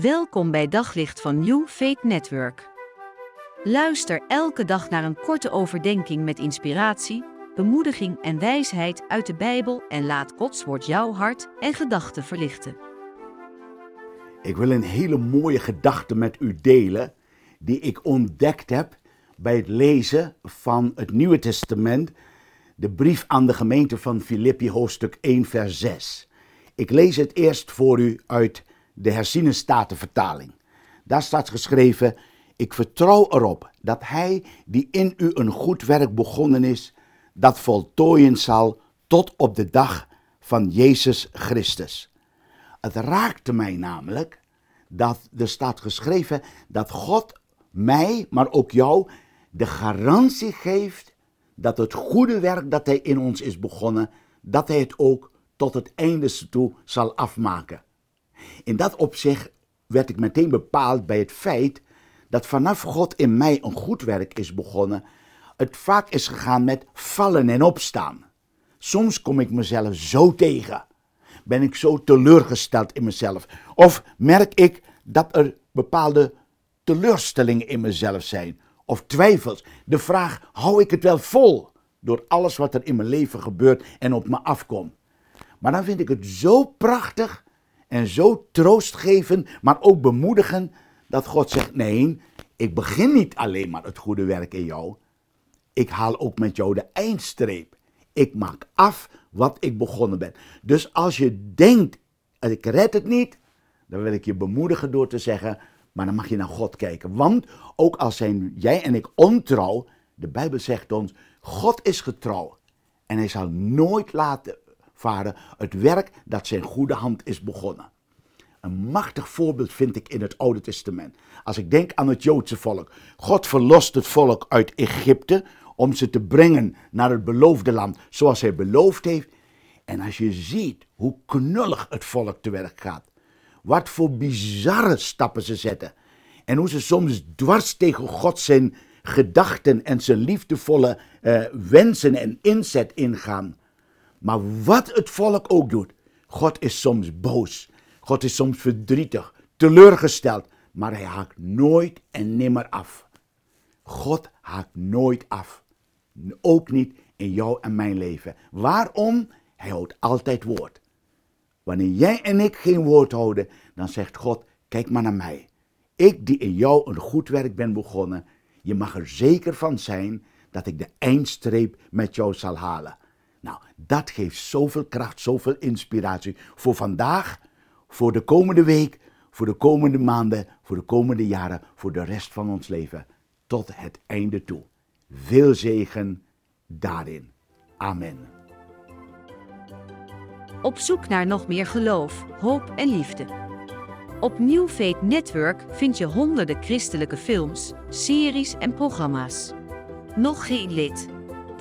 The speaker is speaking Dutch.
Welkom bij Daglicht van New Faith Network. Luister elke dag naar een korte overdenking met inspiratie, bemoediging en wijsheid uit de Bijbel en laat Gods woord jouw hart en gedachten verlichten. Ik wil een hele mooie gedachte met u delen die ik ontdekt heb bij het lezen van het Nieuwe Testament, de brief aan de gemeente van Filippi, hoofdstuk 1, vers 6. Ik lees het eerst voor u uit de herziene statenvertaling. Daar staat geschreven: Ik vertrouw erop dat Hij die in u een goed werk begonnen is, dat voltooien zal tot op de dag van Jezus Christus. Het raakte mij namelijk dat er staat geschreven dat God mij, maar ook jou, de garantie geeft dat het goede werk dat Hij in ons is begonnen, dat Hij het ook tot het einde toe zal afmaken. In dat opzicht werd ik meteen bepaald bij het feit dat vanaf God in mij een goed werk is begonnen, het vaak is gegaan met vallen en opstaan. Soms kom ik mezelf zo tegen. Ben ik zo teleurgesteld in mezelf? Of merk ik dat er bepaalde teleurstellingen in mezelf zijn? Of twijfels? De vraag: hou ik het wel vol door alles wat er in mijn leven gebeurt en op me afkomt? Maar dan vind ik het zo prachtig en zo troostgevend, maar ook bemoedigend, dat God zegt: Nee, ik begin niet alleen maar het goede werk in jou. Ik haal ook met jou de eindstreep. Ik maak af wat ik begonnen ben. Dus als je denkt: Ik red het niet, dan wil ik je bemoedigen door te zeggen: Maar dan mag je naar God kijken. Want ook al zijn jij en ik ontrouw, de Bijbel zegt ons: God is getrouw. En hij zal nooit laten varen het werk dat zijn goede hand is begonnen. Een machtig voorbeeld vind ik in het Oude Testament. Als ik denk aan het Joodse volk. God verlost het volk uit Egypte om ze te brengen naar het beloofde land zoals hij beloofd heeft. En als je ziet hoe knullig het volk te werk gaat. Wat voor bizarre stappen ze zetten. En hoe ze soms dwars tegen God zijn gedachten en zijn liefdevolle uh, wensen en inzet ingaan. Maar wat het volk ook doet, God is soms boos. God is soms verdrietig, teleurgesteld, maar hij haakt nooit en nimmer af. God haakt nooit af. Ook niet in jou en mijn leven. Waarom? Hij houdt altijd woord. Wanneer jij en ik geen woord houden, dan zegt God: Kijk maar naar mij. Ik die in jou een goed werk ben begonnen, je mag er zeker van zijn dat ik de eindstreep met jou zal halen. Nou, dat geeft zoveel kracht, zoveel inspiratie voor vandaag, voor de komende week, voor de komende maanden, voor de komende jaren, voor de rest van ons leven, tot het einde toe. Veel zegen daarin. Amen. Op zoek naar nog meer geloof, hoop en liefde. Op New Network vind je honderden christelijke films, series en programma's. Nog geen lid?